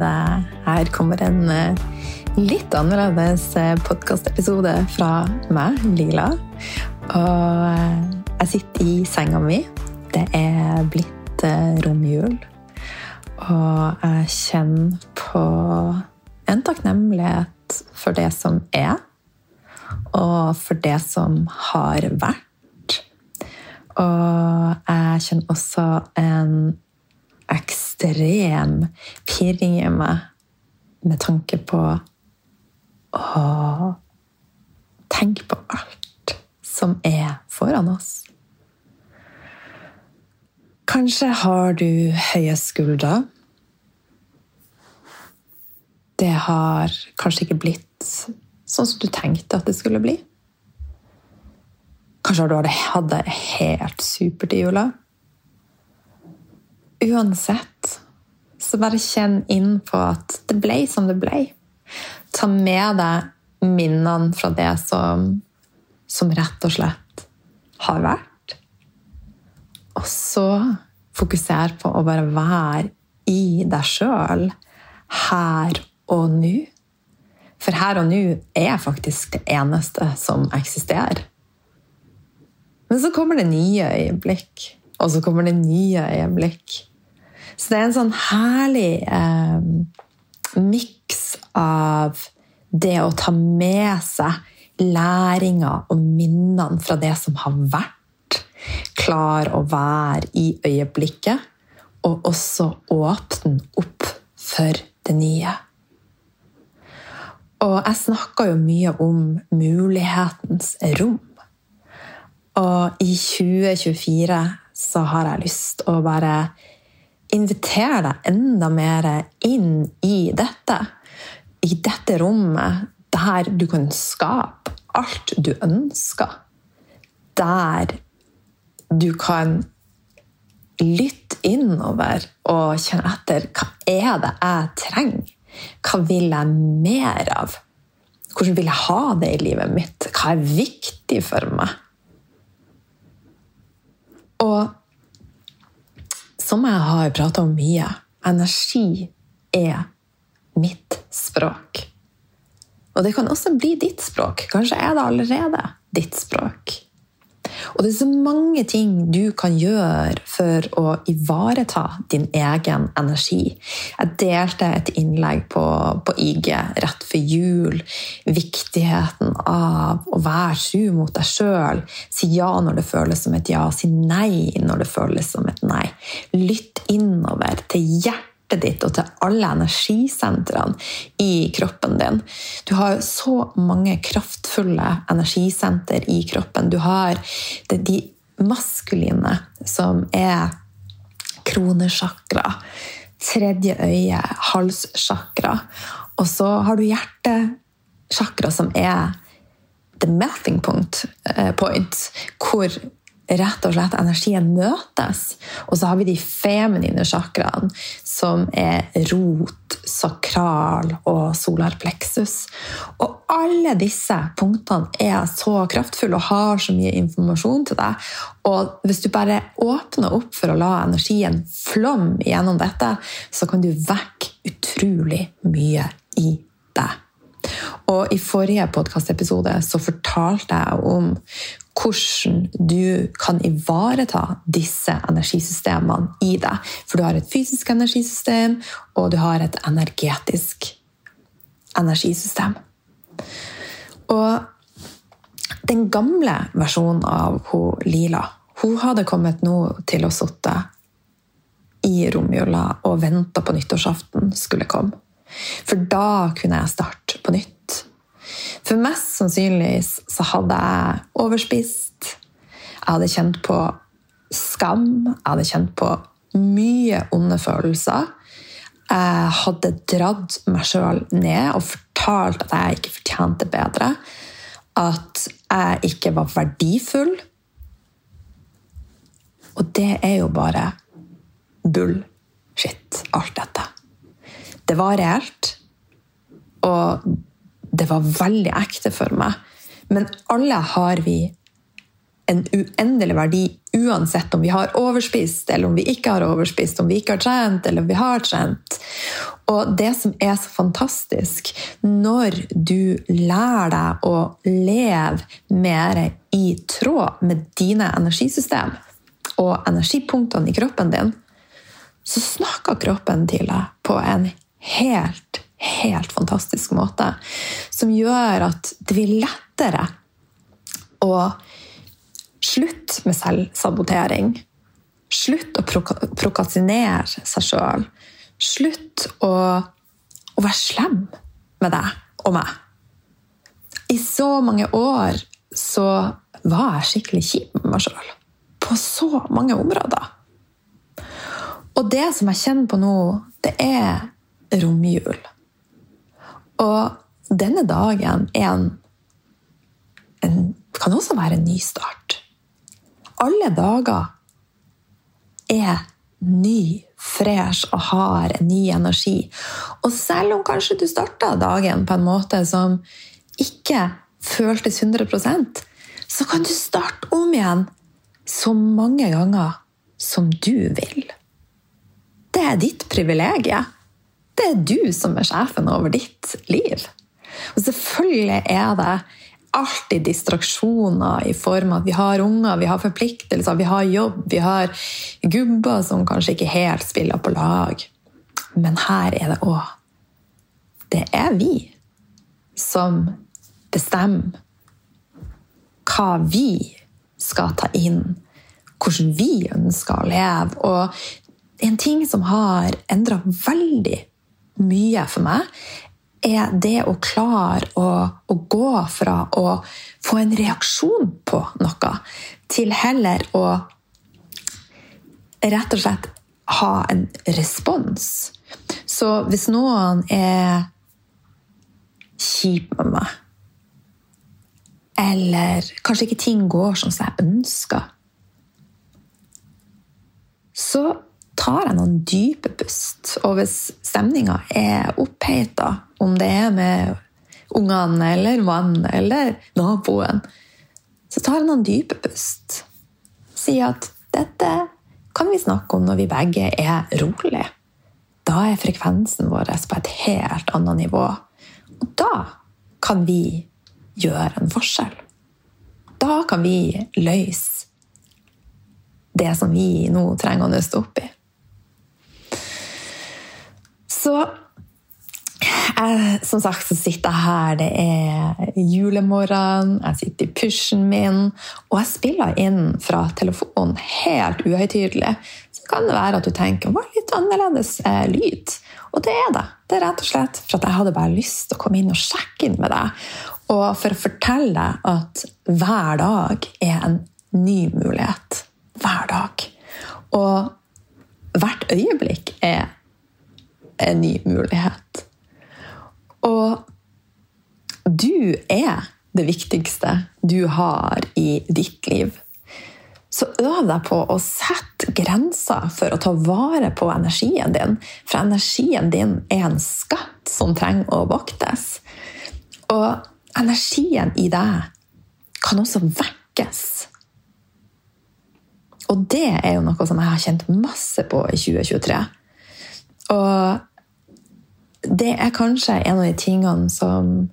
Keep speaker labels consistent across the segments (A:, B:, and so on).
A: Deg, her kommer en eh, litt annerledes eh, podkastepisode fra meg, Lila. Og eh, jeg sitter i senga mi. Det er blitt romjul. Og jeg kjenner på en takknemlighet for det som er, og for det som har vært. Og jeg kjenner også en ekstrem pirring i meg med tanke på å tenke på alt som er foran oss. Kanskje har du høye skuldre. Det har kanskje ikke blitt sånn som du tenkte at det skulle bli. Kanskje har du hatt det helt supert i jula. Uansett, så bare kjenn inn på at det ble som det ble. Ta med deg minnene fra det som, som rett og slett har vært. Og så fokuser på å bare være i deg sjøl her og nå. For her og nå er faktisk det eneste som eksisterer. Men så kommer det nye øyeblikk, og så kommer det nye øyeblikk. Så det er en sånn herlig eh, miks av det å ta med seg læringa og minnene fra det som har vært, klar å være i øyeblikket, og også åpne opp for det nye. Og jeg snakka jo mye om mulighetens rom. Og i 2024 så har jeg lyst å bare invitere deg enda mer inn i dette. I dette rommet der du kan skape alt du ønsker. Der du kan lytte innover og kjenne etter hva er det jeg trenger? Hva vil jeg mer av? Hvordan vil jeg ha det i livet mitt? Hva er viktig for meg? Og som jeg har prata om mye, energi er mitt språk. Og det kan også bli ditt språk. Kanskje er det allerede ditt språk. Og det er så mange ting du kan gjøre for å ivareta din egen energi. Jeg delte et innlegg på, på IG rett før jul. Viktigheten av å være tru mot deg sjøl. Si ja når det føles som et ja. Si nei når det føles som et nei. Lytt innover til hjertet ditt og til alle energisentrene i kroppen din. Du har så mange kraftfulle energisenter i kroppen. Du har de maskuline, som er kronesjakra, tredje øye, halssjakra. Og så har du hjertesjakra, som er the melting point, eh, point hvor rett og slett energien møtes. Og så har vi de feminine chakraene, som er rot, sakral og solarpleksus. Og alle disse punktene er så kraftfulle og har så mye informasjon til deg. Og hvis du bare åpner opp for å la energien flomme gjennom dette, så kan du vekke utrolig mye i deg. Og I forrige podkastepisode fortalte jeg om hvordan du kan ivareta disse energisystemene i deg. For du har et fysisk energisystem, og du har et energetisk energisystem. Og den gamle versjonen av hun Lila hun hadde kommet nå til å sitte i romjula og vente på nyttårsaften skulle komme. For da kunne jeg starte på nytt. For mest sannsynlig så hadde jeg overspist. Jeg hadde kjent på skam. Jeg hadde kjent på mye onde følelser. Jeg hadde dratt meg sjøl ned og fortalt at jeg ikke fortjente bedre. At jeg ikke var verdifull. Og det er jo bare bullshit, alt dette. Det var reelt. Og det var veldig ekte for meg. Men alle har vi en uendelig verdi uansett om vi har overspist eller om vi ikke har overspist, om vi ikke har trent eller om vi har trent. Og det som er så fantastisk når du lærer deg å leve mer i tråd med dine energisystem og energipunktene i kroppen din, så snakker kroppen til deg på en helt, helt fantastisk måte. Som gjør at det blir lettere å slutte med selvsabotering. Slutt å prokastinere seg sjøl. Slutt å, å, være slem med deg og meg. I så mange år så var jeg skikkelig kjip med meg sjøl. På så mange områder. Og det som jeg kjenner på nå, det er romjul. Og denne dagen er en, en kan også være en ny start. Alle dager er ny, fresh og har en ny energi. Og selv om kanskje du starta dagen på en måte som ikke føltes 100% så kan du starte om igjen så mange ganger som du vil. Det er ditt privilegium. Det er du som er sjefen over ditt liv. Og selvfølgelig er det alltid distraksjoner i form av at vi har unger, vi har forpliktelser, vi har jobb, vi har gubber som kanskje ikke helt spiller på lag. Men her er det òg Det er vi som bestemmer hva vi skal ta inn, hvordan vi ønsker å leve. Og en ting som har endra veldig mye for meg, er det å klare å, å, gå fra å få en reaksjon på noe, til heller å rett og slett ha en respons. Så hvis noen er kjip med meg, eller kanskje ikke ting går som jeg ønsker, så tar jeg noen dype pust. Og hvis stemninga er oppheta, om det er med ungene eller mannen eller naboen, så tar jeg noen dype pust. Sier at dette kan vi snakke om når vi begge er rolige. Da er frekvensen vår på et helt annet nivå. Og da kan vi gjøre en forskjell. Da kan vi løse det som vi nå trenger å nøste opp i. Så jeg, som sagt så sitter jeg her, det er julemorgen, jeg sitter i pushen min, og jeg spiller inn fra telefonen helt uhøytidelig. Så kan det være at du tenker hva er litt annerledes eh, lyd? Og det er det. Det er rett og slett for at jeg hadde bare lyst til å komme inn og sjekke inn med deg. Og for å fortelle deg at hver dag er en ny mulighet. Hver dag. Og hvert øyeblikk er en ny mulighet. Og du er det viktigste du har i ditt liv. Så øv deg på å sette grenser for å ta vare på energien din. For energien din er en skatt som trenger å voktes. Og energien i deg kan også vekkes. Og det er jo noe som jeg har kjent masse på i 2023. Og det er kanskje en av de tingene som,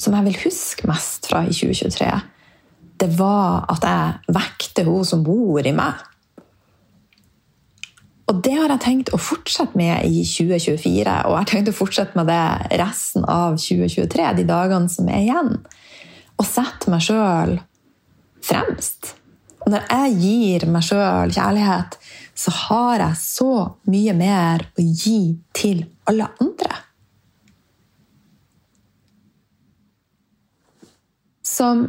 A: som jeg vil huske mest fra i 2023. Det var at jeg vekte hun som bor i meg. Og det har jeg tenkt å fortsette med i 2024, og jeg har tenkt å fortsette med det resten av 2023, de dagene som er igjen. Og sette meg sjøl fremst. Når jeg gir meg sjøl kjærlighet, så har jeg så mye mer å gi til alle andre. Som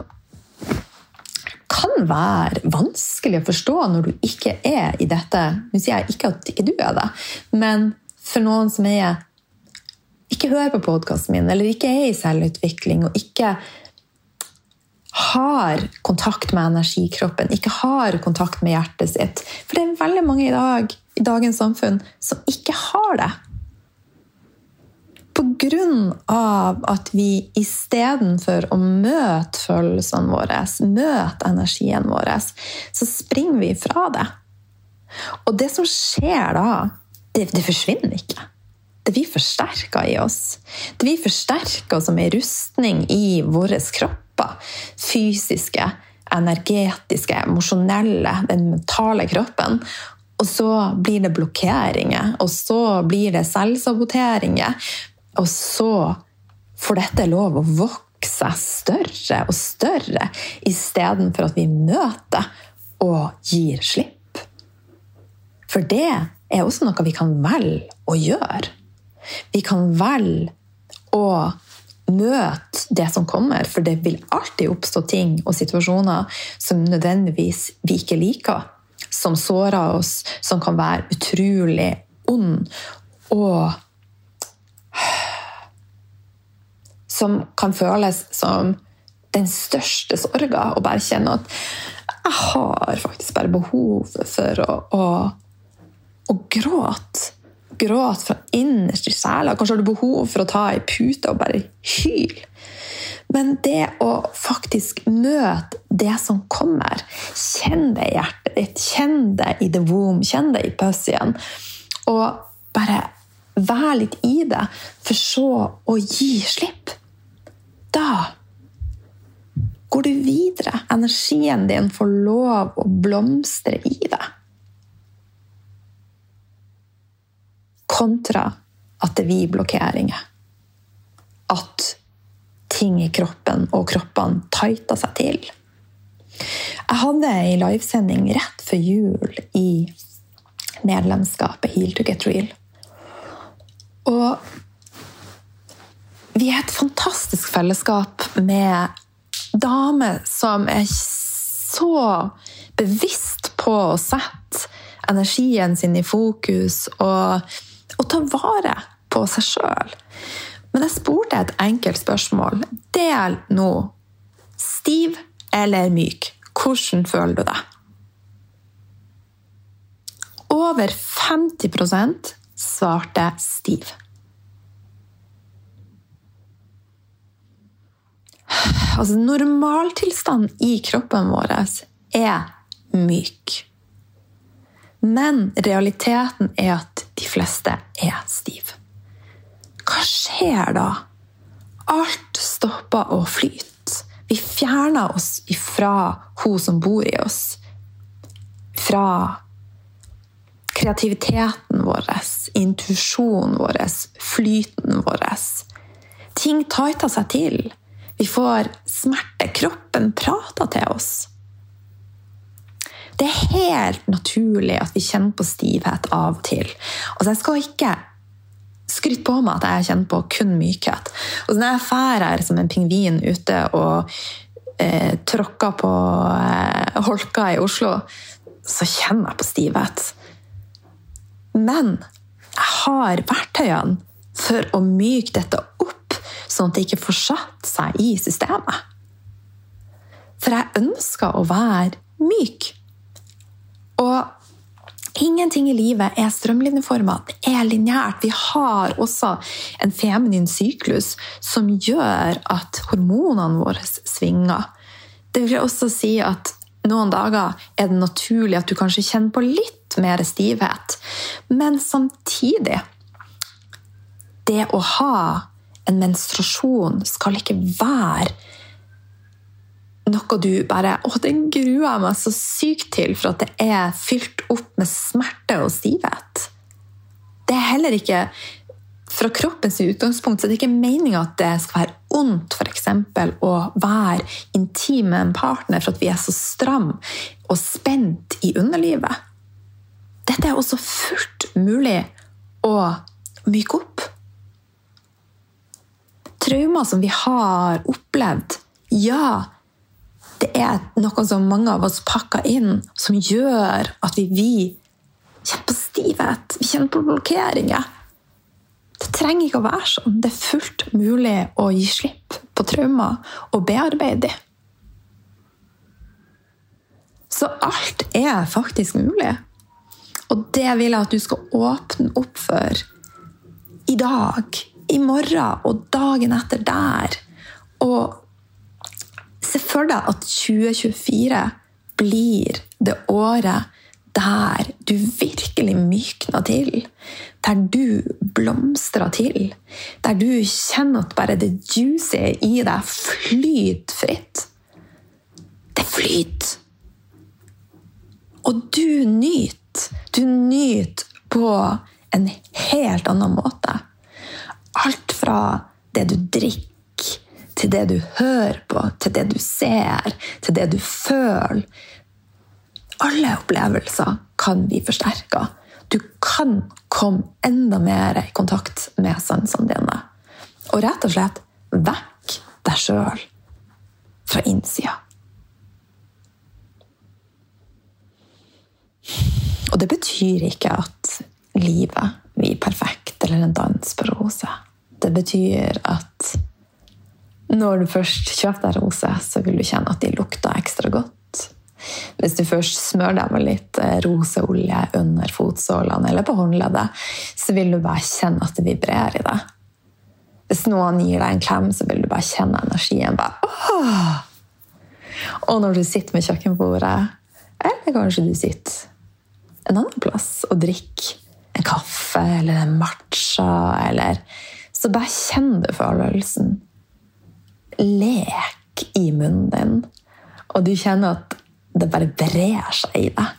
A: kan være vanskelig å forstå når du ikke er i dette. Nå sier jeg ikke at ikke du er det, men for noen som er ikke hører på podkasten min, eller ikke er i selvutvikling og ikke har kontakt med energikroppen, ikke har kontakt med hjertet sitt. For det er veldig mange i dag i dagens samfunn som ikke har det. På grunn av at vi istedenfor å møte følelsene våre, møte energien vår, så springer vi fra det. Og det som skjer da, det, det forsvinner ikke. Det blir forsterka i oss. Det blir forsterka som en rustning i våre kropper. Fysiske, energetiske, emosjonelle, den mentale kroppen. Og så blir det blokkeringer, og så blir det selvsaboteringer. Og så får dette lov å vokse større og større istedenfor at vi møter og gir slipp. For det er også noe vi kan velge å gjøre. Vi kan velge å møte det som kommer, for det vil alltid oppstå ting og situasjoner som nødvendigvis vi ikke liker. Som sårer oss, som kan være utrolig ond. Og som kan føles som den største sorga. og bare kjenne at jeg har faktisk bare behov for å, å, å gråte gråte fra innerst i sjela. Kanskje har du behov for å ta ei pute og bare hyle. Men det å faktisk møte det som kommer Kjenn det i hjertet ditt, kjenn det i the womb, kjenn det i pussyen. Og bare vær litt i det, for så å gi slipp. Da går du videre. Energien din får lov å blomstre i det. Kontra at det blir blokkeringer. At ting i kroppen og kroppene tighter seg til. Jeg hadde ei livesending rett før jul i medlemskapet Heal to get real. Og vi er et fantastisk fellesskap med damer som er så bevisst på å sette energien sin i fokus og ta vare på seg sjøl. Men jeg spurte et enkelt spørsmål. Del nå. Stiv eller myk? Hvordan føler du deg? Over 50% svarte stiv. Altså, normaltilstanden i kroppen vår er myk. Men realiteten er at de fleste er stive. Hva skjer da? Alt stopper å flyte. Vi fjerner oss ifra hun som bor i oss. Fra kreativiteten vår, intuisjonen vår, flyten vår. Ting tighter seg til. Vi får smerte. Kroppen prater til oss. Det er helt naturlig at vi kjenner på stivhet av og til. Altså, jeg skal ikke skryte på meg at jeg kjenner på kun mykhet. Og når jeg her som en pingvin ute og eh, tråkker på eh, holka i Oslo, så kjenner jeg på stivhet. Men jeg har verktøyene for å myke dette opp, sånn at det ikke får satt seg i systemet. For jeg ønsker å være myk. Og ingenting i livet er strømlinjeforma. Det er lineært. Vi har også en feminin syklus som gjør at hormonene våre svinger. Det vil også si at noen dager er det naturlig at du kanskje kjenner på litt mer stivhet. Men samtidig Det å ha en menstruasjon skal ikke være noe du bare Å, det gruer jeg meg så sykt til, for at det er fylt opp med smerte og stivhet. Det er heller ikke fra kroppens utgangspunkt så er det ikke meninga at det skal være ondt for eksempel, å være intim med en partner for at vi er så stram og spent i underlivet. Dette er også fullt mulig å myke opp. Traumer som vi har opplevd, ja, det er noe som mange av oss pakker inn, som gjør at vi, vi kjenner på stivhet, vi kjenner på blokkeringer. Det trenger ikke å være sånn. Det er fullt mulig å gi slipp på traumer og bearbeide dem. Så alt er faktisk mulig. Og det vil jeg at du skal åpne opp for i dag, i morgen og dagen etter der. Og se for deg at 2024 blir det året der du virkelig mykner til. Der du blomstrer til. Der du kjenner at bare det juicy i deg flyter fritt. Det flyter. Og du nyter. Du nyter på en helt annen måte. Alt fra det du drikker, til det du hører på, til det du ser, til det du føler. Alle opplevelser kan bli forsterka. Du kan komme enda mer i kontakt med sansene dine. Og rett og slett vekk deg sjøl fra innsida. Og det betyr ikke at livet blir perfekt eller en dans på roser. Det betyr at når du først kjøper deg roser, så vil du kjenne at de lukter ekstra godt. Hvis du først smører deg med litt eh, roseolje under fotsålene eller på håndleddet, så vil du bare kjenne at det vibrerer i deg. Hvis noen gir deg en klem, så vil du bare kjenne energien. bare! Og når du sitter med kjøkkenbordet, eller kanskje du sitter en annen plass og drikker en kaffe eller en matcha, eller Så bare kjenn du følelsen. Lek i munnen din, og du kjenner at det bare brer seg i deg.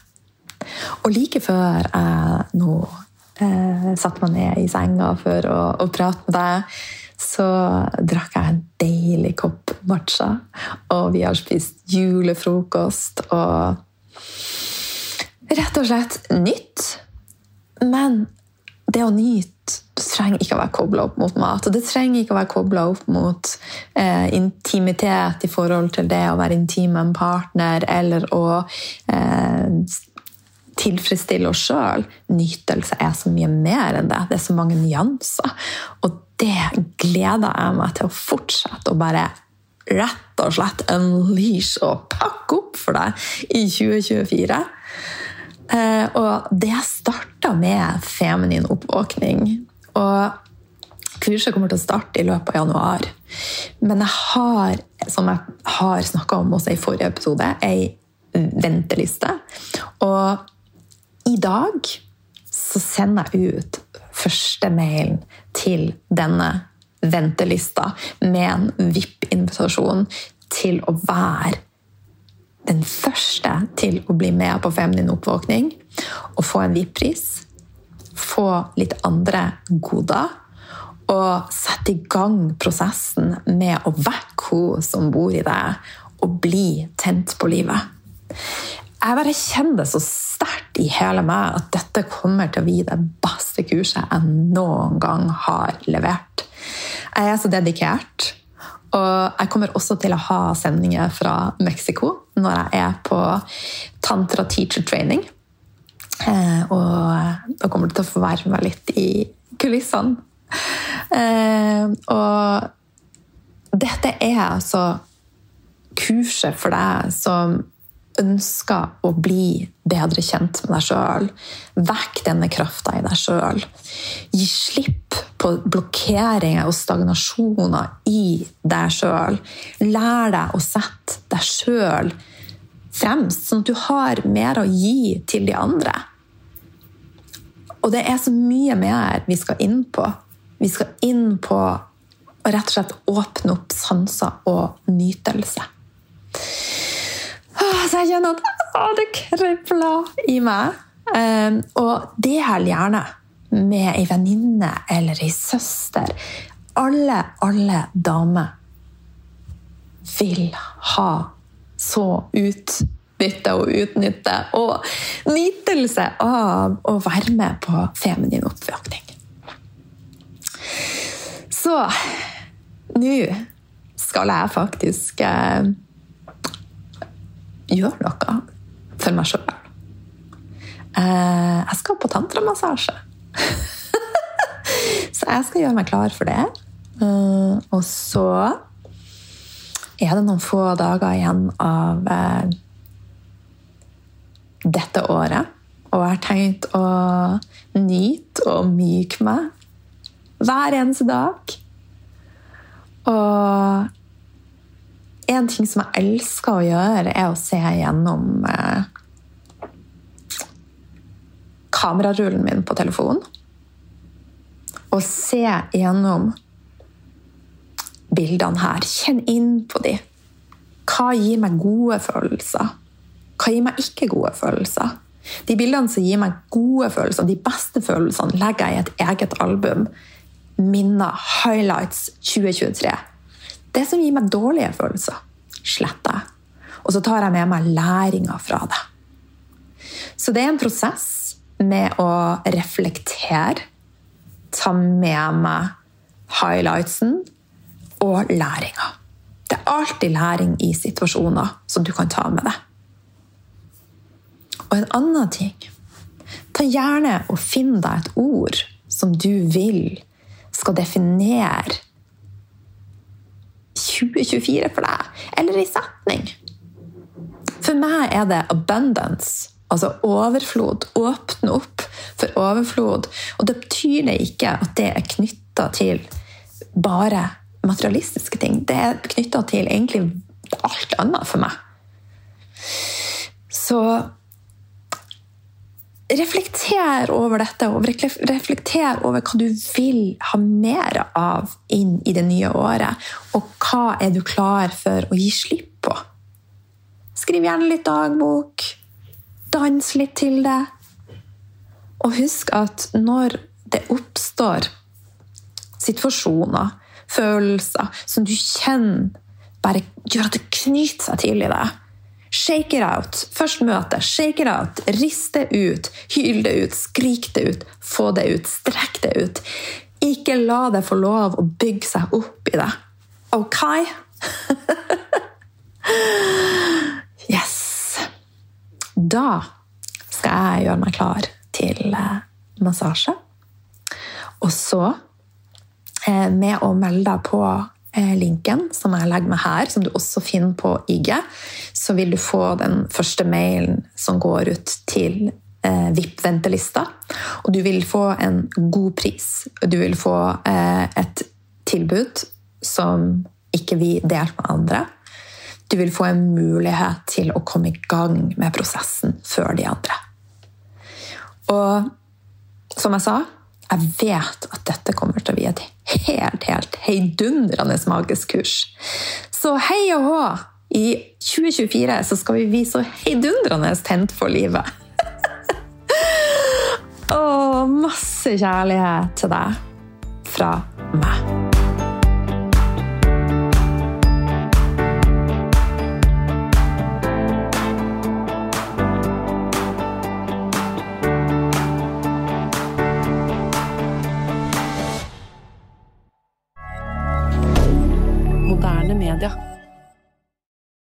A: Og like før jeg nå eh, satte meg ned i senga for å, å prate med deg, så drakk jeg en deilig kopp matcha. Og vi har spist julefrokost og rett og slett nytt. Men det å nyte trenger ikke å være kobla opp mot mat. Og det trenger ikke å være kobla opp mot eh, intimitet i forhold til det å være intim med en partner eller å eh, tilfredsstille oss sjøl. Nytelse er så mye mer enn det. Det er så mange nyanser. Og det gleder jeg meg til å fortsette å bare rett og slett unleash og pakke opp for deg i 2024. Eh, og det starta med feminin oppvåkning. Og kurset kommer til å starte i løpet av januar. Men jeg har, som jeg har snakka om også i forrige episode, ei venteliste. Og i dag så sender jeg ut første mailen til denne ventelista med en VIP-invitasjon til å være den første til å bli med på Feminin oppvåkning og få en VIP-pris. Få litt andre goder. Og sette i gang prosessen med å vekke hun som bor i deg, og bli tent på livet. Jeg bare kjenner det så sterkt i hele meg at dette kommer til å bli det beste kurset jeg noen gang har levert. Jeg er så dedikert. Og jeg kommer også til å ha sendinger fra Mexico når jeg er på Tantra Teacher Training. Eh, og da kommer du til å få være med litt i kulissene. Eh, og dette er altså kurset for deg som ønsker å bli bedre kjent med deg sjøl. Vekk denne krafta i deg sjøl. Gi slipp på blokkeringer og stagnasjoner i deg sjøl. Lær deg å sette deg sjøl fremst, sånn at du har mer å gi til de andre. Og det er så mye mer vi skal inn på. Vi skal inn på å rett og slett åpne opp sanser og nytelse. Så jeg kjenner at det kribler i meg. Um, og del gjerne med ei venninne eller ei søster. Alle, alle damer vil ha så utbytte og utnytte og nytelse av å være med på feminin oppvåkning. Så nå skal jeg faktisk eh, gjøre noe for meg sjøl. Eh, jeg skal på tantramassasje. så jeg skal gjøre meg klar for det. Eh, og så er det noen få dager igjen av eh, dette året. Og jeg har tenkt å nyte og myke meg hver eneste dag. Og en ting som jeg elsker å gjøre, er å se gjennom eh, kamerarullen min på telefonen. Og se gjennom bildene her. Kjenn inn på de. Hva gir meg gode følelser? Hva gir meg ikke gode følelser? De bildene som gir meg gode følelser, de beste følelsene, legger jeg i et eget album. Minner, highlights 2023. Det som gir meg dårlige følelser, sletter jeg. Og så tar jeg med meg læringa fra det. Så det er en prosess med å reflektere, ta med meg highlightsen og læringa. Det er alltid læring i situasjoner som du kan ta med deg. Og en annen ting Ta gjerne og finn deg et ord som du vil skal definere 2024 for deg, eller ei setning. For meg er det abundance, altså overflod. Åpne opp for overflod. Og det betyr det ikke at det er knytta til bare materialistiske ting. Det er knytta til egentlig alt annet for meg. Så reflekter over dette, og reflekter over hva du vil ha mer av inn i det nye året. Og hva er du klar for å gi slipp på? Skriv gjerne litt dagbok. Dans litt til det. Og husk at når det oppstår situasjoner, følelser, som du kjenner bare gjør at det knyter seg til i deg, Shake it out. Først møte. Shake it out. Rist det ut. Hyl det ut. Skrik det ut. Få det ut. Strekk det ut. Ikke la det få lov å bygge seg opp i det. Ok? yes. Da skal jeg gjøre meg klar til eh, massasje. Og så, eh, med å melde deg på linken som jeg legger med her, som du også finner på IG, så vil du få den første mailen som går ut til eh, VIP-ventelista. Og du vil få en god pris. Du vil få eh, et tilbud som ikke vi delte med andre. Du vil få en mulighet til å komme i gang med prosessen før de andre. Og som jeg sa, jeg vet at dette kommer til å bli et helt, helt heidundrende magisk kurs. Så hei og hå! I 2024 så skal vi bli så heidundrende tent for livet. og masse kjærlighet til deg fra meg.